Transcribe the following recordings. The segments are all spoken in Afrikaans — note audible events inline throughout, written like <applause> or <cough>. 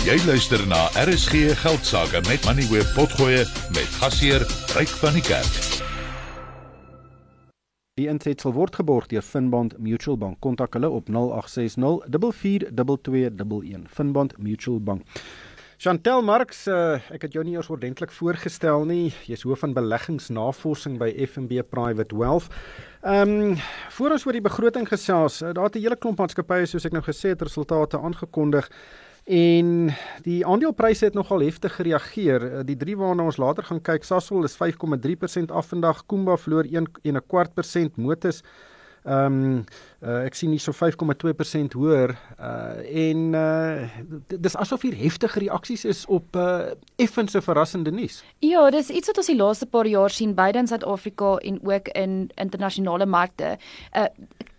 Jy luister na RSG Geldsaake met Money Web Potgoe met gasheer Ryk van die Kerk. Die insetsel word geborg deur Finbond Mutual Bank. Kontak hulle op 0860 442211. Finbond Mutual Bank. Chantel Marx, uh, ek het jou nie eers ordentlik voorgestel nie. Jy's hoof van beleggingsnavorsing by FNB Private Wealth. Ehm um, voor ons oor die begroting gesels, uh, daar het 'n hele klomp maatskappye soos ek nou gesê het resultate aangekondig. En die aandelepryse het nogal heftig gereageer. Eh, die drie waarna ons later gaan kyk, Sasol is 5,3% af vandag, Kumba verloor 1 en 'n kwart persent, Motus ehm um, uh, ek sien hier so 5,2% hoër uh en uh dis asof hier heftige reaksies is op uh effense verrassende nuus. Ja, dis iets wat ons die laaste paar jaar sien beide in Suid-Afrika en ook in internasionale markte. Uh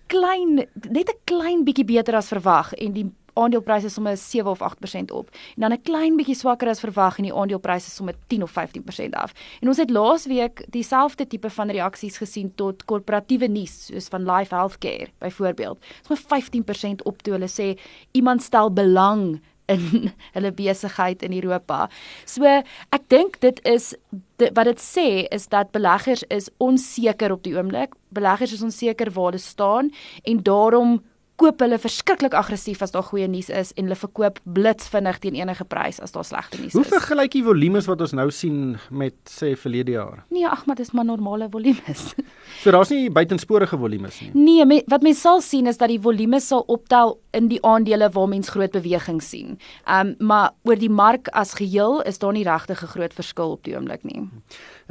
klein net 'n klein bietjie beter as verwag en die aandelepryse somme 7 of 8% op. En dan 'n klein bietjie swakker as verwag en die aandelepryse somme 10 of 15% af. En ons het laasweek dieselfde tipe van reaksies gesien tot korporatiewe nuus soos van Life Healthcare byvoorbeeld. Somme 15% op toe hulle sê iemand stel belang in <laughs> hulle besigheid in Europa. So ek dink dit is dit, wat dit sê is dat beleggers is onseker op die oomblik. Beleggers is onseker waar hulle staan en daarom koop hulle verskriklik aggressief as daar goeie nuus is en hulle verkoop blitsvinnig teen enige prys as daar slegte nuus is. Hoe vergelyk jy volumes wat ons nou sien met sê verlede jaar? Nee, ag maar dis maar normale volumes. <laughs> So daar's nie buitensporige volumes nie. Nee, me, wat mens sal sien is dat die volumes sal optel in die aandele waar mens groot beweging sien. Ehm um, maar oor die mark as geheel is daar nie regtig 'n groot verskil op die oomblik nie.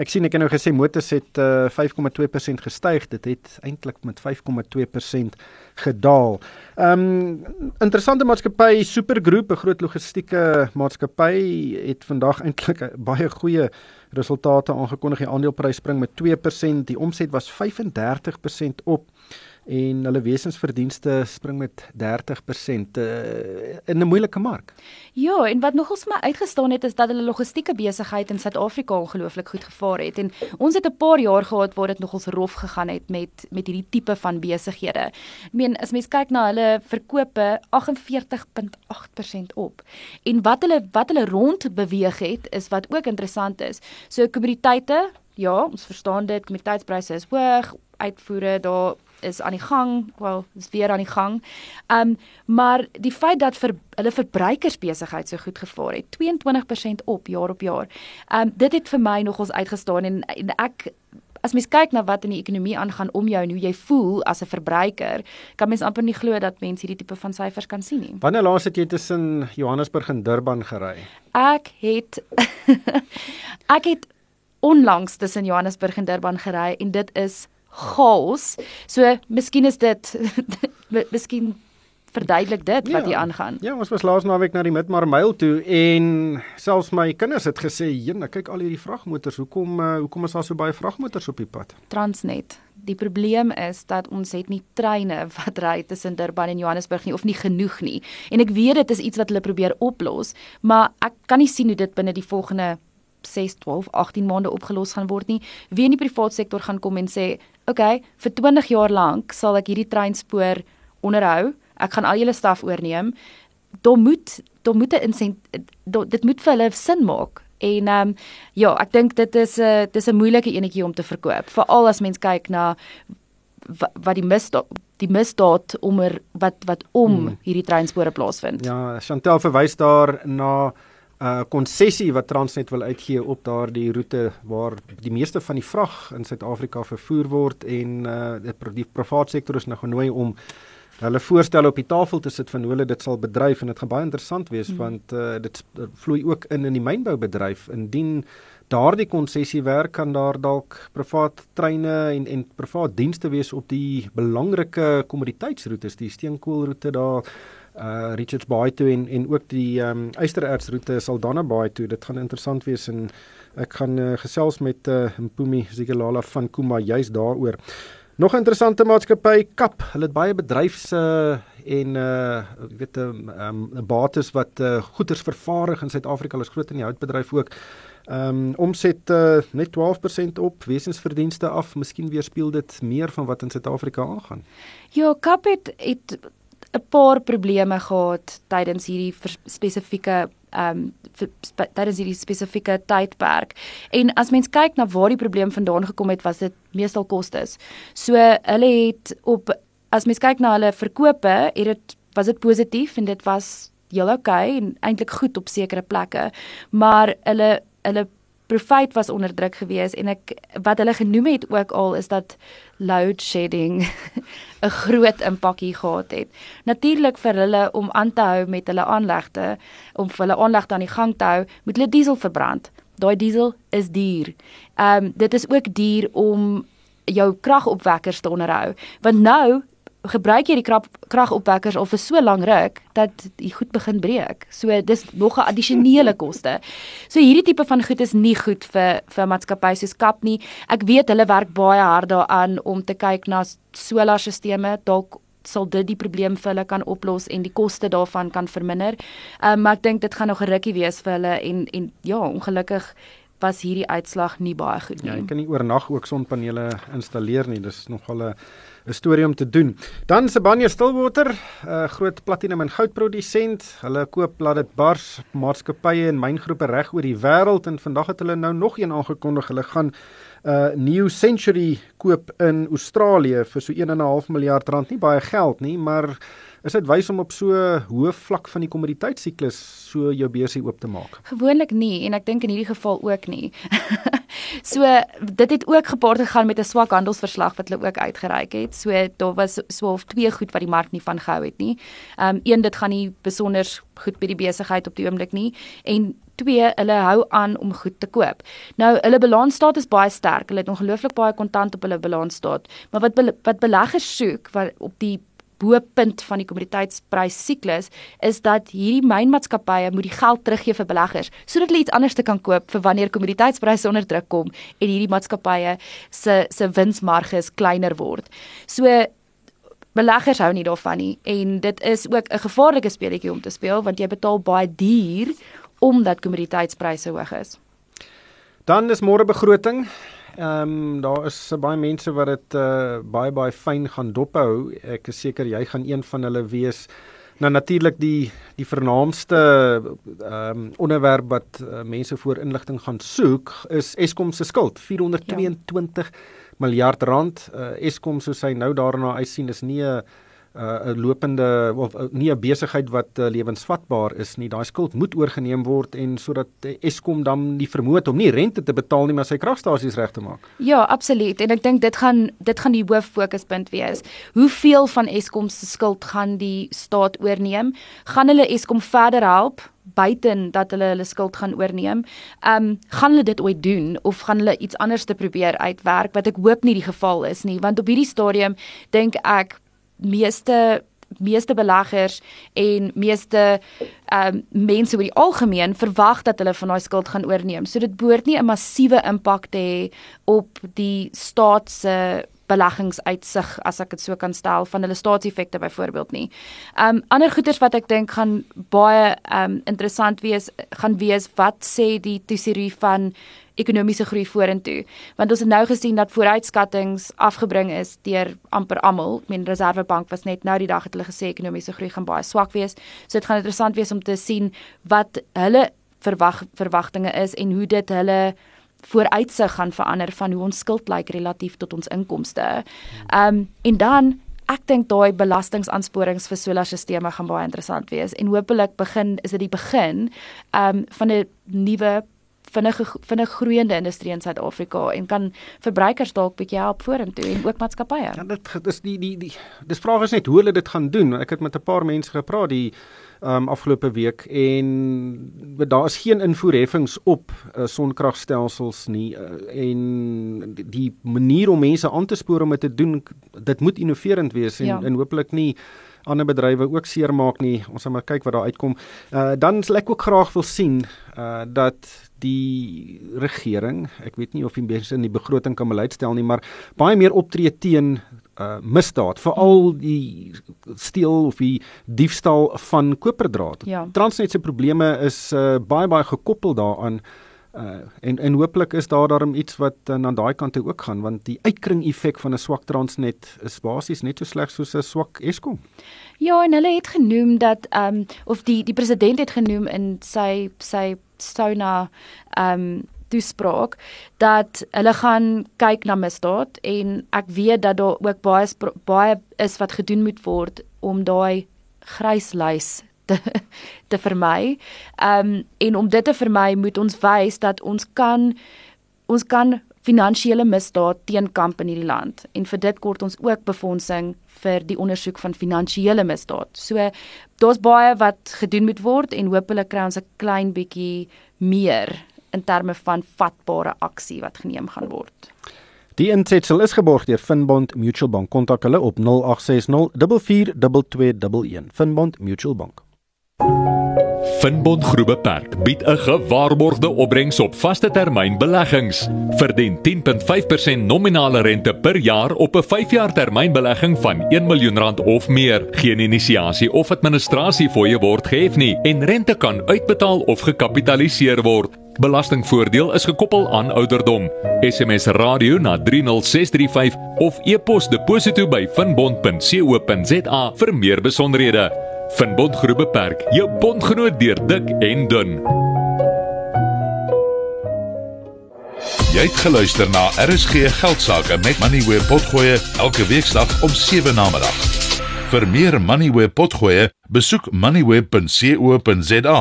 Ek sien ek het nou gesê motors het uh, 5,2% gestyg. Dit het eintlik met 5,2% gedaal. Ehm um, interessante maatskappy Supergroep, 'n groot logistieke maatskappy het vandag eintlik <laughs> baie goeie resultate aangekondig. Die aandeleprys spring met 2%, die omset was 35% op en hulle wesensverdienste spring met 30% uh, eh, in 'n moeilike mark. Ja, en wat nogals my uitgestaan het is dat hulle logistieke besigheid in Suid-Afrika ongelooflik goed gevaar het en ons het 'n paar jaar gehad waar dit nogals rof gegaan het met met hierdie tipe van besighede. Ek meen as mens kyk na hulle verkope 48.8% op. En wat hulle wat hulle rond beweeg het is wat ook interessant is. So kommoditeite, ja, ons verstaan dit, kommoditeitspryse is hoog, uitvoere daar is aan die gang, wel, is weer aan die gang. Um maar die feit dat vir hulle verbruikersbesigheid so goed gevaar het, 22% op jaar op jaar. Um dit het vir my nogals uitgestaan en, en ek As mens kyk na wat in die ekonomie aangaan om jou en hoe jy voel as 'n verbruiker, kan mens amper nie glo dat mense hierdie tipe van syfers kan sien nie. Wanneer laas het jy tussen Johannesburg en Durban gery? Ek het <laughs> ek het onlangs tussen Johannesburg en Durban gery en dit is chaos. So miskien is dit <laughs> miskien verduidelik dit wat hier ja, aangaan. Ja, ons was laas naweek na die Midmarmyl toe en selfs my kinders het gesê, "Jene, kyk al hierdie vragmotors. Hoekom uh, hoekom is daar so baie vragmotors op die pad?" Transnet. Die probleem is dat ons het nie treine <laughs> wat ry tussen Durban en Johannesburg nie of nie genoeg nie. En ek weet dit is iets wat hulle probeer oplos, maar ek kan nie sien hoe dit binne die volgende 6, 12, 18 maande opgelos gaan word nie. Wie in die private sektor gaan kom en sê, "Oké, okay, vir 20 jaar lank sal ek hierdie treinspoor onderhou. Ek gaan al julle staf oorneem." Daar moet daar moet 'n insent dit moet vir hulle sin maak. En ehm um, ja, ek dink dit is 'n uh, dis 'n moeilike enetjie om te verkoop, veral as mens kyk na wat, die misdaad die misdaad om wat wat om hmm. hierdie treinspore plaasvind. Ja, Chantel verwys daar na uh konsessie wat Transnet wil uitgee op daardie roete waar die meeste van die vrag in Suid-Afrika vervoer word en uh die, die private sektor is nou genooi om hulle voorstelle op die tafel te sit van hoe hulle dit sal bedryf en dit gaan baie interessant wees hmm. want uh dit vloei ook in in die mynboubedryf indien daardie konsessie werk kan daar dalk privaat treine en en privaat dienste wees op die belangrike kommoditeitsroetes die steenkoolroete daar uh Richards Bay toe en en ook die ehm um, Eysterertsroete Saldanha Bay toe. Dit gaan interessant wees en ek gaan uh, gesels met uh Mpumi Zikalala van Kuma juis daaroor. Nog 'n interessante maatskappy Kap. Hulle het baie bedryfs uh en uh weet 'n um, um, bates wat uh goederes vervaardig in Suid-Afrika. Hulle is groot in die houtbedryf ook. Ehm um, omset uh, net 12% op, wesensverdienste af. Miskien weerspieël dit meer van wat in Suid-Afrika aangaan. Ja, Kap het, het 'n paar probleme gehad tydens hierdie spesifieke ehm um, tydens hierdie spesifieke tydperk. En as mens kyk na waar die probleem vandaan gekom het, was dit meestal kostes. So hulle het op as mens kyk na hulle verkope, het dit was dit positief en dit was heel okay en eintlik goed op sekere plekke, maar hulle hulle profit was onder druk gewees en ek wat hulle genoem het ook al is dat load shedding <laughs> 'n groot impak hier gehad het. Natuurlik vir hulle om aan te hou met hulle aanlegte, om hulle aanlegte aan die gang te hou, moet hulle diesel verbrand. Daai diesel is duur. Ehm um, dit is ook duur om jou kragopwekkers te onderhou. Want nou gebruik jy die kragopwekkers al vir so lank ruk dat die goed begin breek. So dis nog 'n addisionele koste. So hierdie tipe van goed is nie goed vir vir maatskappye soos Kap nie. Ek weet hulle werk baie hard daaraan om te kyk na solarstelsels dalk sal dit die probleem vir hulle kan oplos en die koste daarvan kan verminder. Ehm um, maar ek dink dit gaan nog 'n rukkie wees vir hulle en en ja, ongelukkig was hierdie uitslag nie baie goed nie. Ja, jy kan nie oornag ook sonpanele installeer nie. Dis nogal 'n 'n storie om te doen. Dan Sibanye Stillwater, 'n groot platinum en goud produsent. Hulle koop laat dit bars maatskappye en myngroepe reg oor die wêreld en vandag het hulle nou nog een aangekondig. Hulle gaan 'n uh, New Century koop in Australië vir so 1.5 miljard rand. Nie baie geld nie, maar is dit wys om op so hoë vlak van die kommoditeitsiklus so jou beursie oop te maak? Gewoonlik nie en ek dink in hierdie geval ook nie. <laughs> so dit het ook gepaard gegaan met 'n swak handelsverslag wat hulle ook uitgereik het. So daar was so of twee goed wat die mark nie van gehou het nie. Ehm um, een dit gaan nie besonder goed by die besigheid op die oomblik nie en twee hulle hou aan om goed te koop. Nou hulle balansstaat is baie sterk. Hulle het ongelooflik baie kontant op hulle balansstaat. Maar wat be wat beleggers soek wat op die bo-punt van die kommoditeitsprys siklus is dat hierdie mynmaatskappye moet die geld teruggee vir beleggers sodat hulle iets anders te kan koop vir wanneer kommoditeitspryse onder druk kom en hierdie maatskappye se se winsmarges kleiner word. So beleggers hou nie daarvan nie en dit is ook 'n gevaarlike speletjie om te speel want jy betaal baie duur omdat kommoditeitspryse hoog is. Dan is môre begroting. Ehm um, daar is uh, baie mense wat dit uh, baie baie fyn gaan dophou. Ek is seker jy gaan een van hulle wees. Nou natuurlik die die vernaamste ehm um, onderwerp wat uh, mense voor inligting gaan soek is Eskom se skuld 422 ja. miljard rand. Uh, Eskom soos hy nou daarna uitsien is nie 'n 'n uh, lopende of uh, nie 'n besigheid wat uh, lewensvatbaar is nie. Daai skuld moet oorgeneem word en sodat uh, Eskom dan die vermoë het om nie rente te betaal nie, maar sy kragstasies reg te maak. Ja, absoluut. En ek dink dit gaan dit gaan die hoof fokuspunt wees. Hoeveel van Eskom se skuld gaan die staat oorneem? Gaan hulle Eskom verder help? buiten dat hulle hulle skuld gaan oorneem. Ehm um, gaan hulle dit ooit doen of gaan hulle iets anders te probeer uitwerk wat ek hoop nie die geval is nie want op hierdie stadium dink ek meeste meeste beleggers en meeste ehm um, mense oor die algemeen verwag dat hulle van daai skuld gaan oorneem. So dit behoort nie 'n massiewe impak te hê op die staat se beleggingsuitsig as ek dit so kan stel van hulle staatseffekte byvoorbeeld nie. Ehm um, ander goeders wat ek dink gaan baie ehm um, interessant wees gaan wees wat sê die tesorie van ekonomiese groei vorentoe. Want ons het nou gesien dat vooruitskattinge afgebring is deur amper almal. Ek meen Reserwebank was net nou die dag het hulle gesê ekonomiese groei gaan baie swak wees. So dit gaan interessant wees om te sien wat hulle verwag verwagtinge is en hoe dit hulle vooruitsig gaan verander van hoe ons skuld lyk relatief tot ons inkomste. Ehm um, en dan Ek dink daai belastingaansporings vir solarstelsels gaan baie interessant wees en hopelik begin is dit die begin um van 'n nuwe vinnige vinnig groeiende industrie in Suid-Afrika en kan verbruikers dalk bietjie help vorentoe en ook maatskappye. Ja, dit is die die die dis vraag is net hoe hulle dit gaan doen. Ek het met 'n paar mense gepraat die um afgelope week en daar is geen invoerheffings op uh, sonkragstelsels nie uh, en die manier om mense aan te spoor om dit te doen dit moet innoverend wees en ja. en hopelik nie ander bedrywe ook seermaak nie. Ons gaan maar kyk wat daar uitkom. Uh dan sal ek ook graag wil sien uh dat die regering, ek weet nie of die mense in die begroting kan beleid stel nie, maar baie meer optree teen uh misdaad, veral die steel of die diefstal van koperdraad. Ja. Transnet se probleme is uh baie baie gekoppel daaraan Uh en en hooplik is daar daarom iets wat uh, aan daai kant toe ook gaan want die uitkring effek van 'n swak Transnet is basies net so sleg soos 'n swak Eskom. Ja, en hulle het genoem dat ehm um, of die die president het genoem in sy sy Sona ehm um, toespraak dat hulle gaan kyk na misdaad en ek weet dat daar ook baie baie is wat gedoen moet word om daai gryslys te <laughs> te vermy. Ehm um, en om dit te vermy moet ons wys dat ons kan ons kan finansiële misdaad teenkamp in hierdie land en vir dit kort ons ook befondsing vir die ondersoek van finansiële misdaad. So daar's baie wat gedoen moet word en hopelik kry ons 'n klein bietjie meer in terme van vatbare aksie wat geneem gaan word. Die insetsel is geborg deur Finbond Mutual Bank. Kontak hulle op 0860 442211. Finbond Mutual Bank. Finbond Groep Beperk bied 'n gewaarborgde opbrengs op vaste termyn beleggings. Verdien 10.5% nominale rente per jaar op 'n 5-jaar termynbelegging van 1 miljoen rand of meer. Geen inisiasie of administrasie fooie word gehef nie en rente kan uitbetaal of gekapitaliseer word. Belastingvoordeel is gekoppel aan ouderdom. SMS radio na 30635 of e-pos deposito by finbond.co.za vir meer besonderhede. Van Bondgroep Beperk, jou bondgenoot deur dik en dun. Jy het geluister na RSG Geldsaake met Money where potgoe elke weeksdag om 7 na middag. Vir meer Money where potgoe, besoek moneyweb.co.za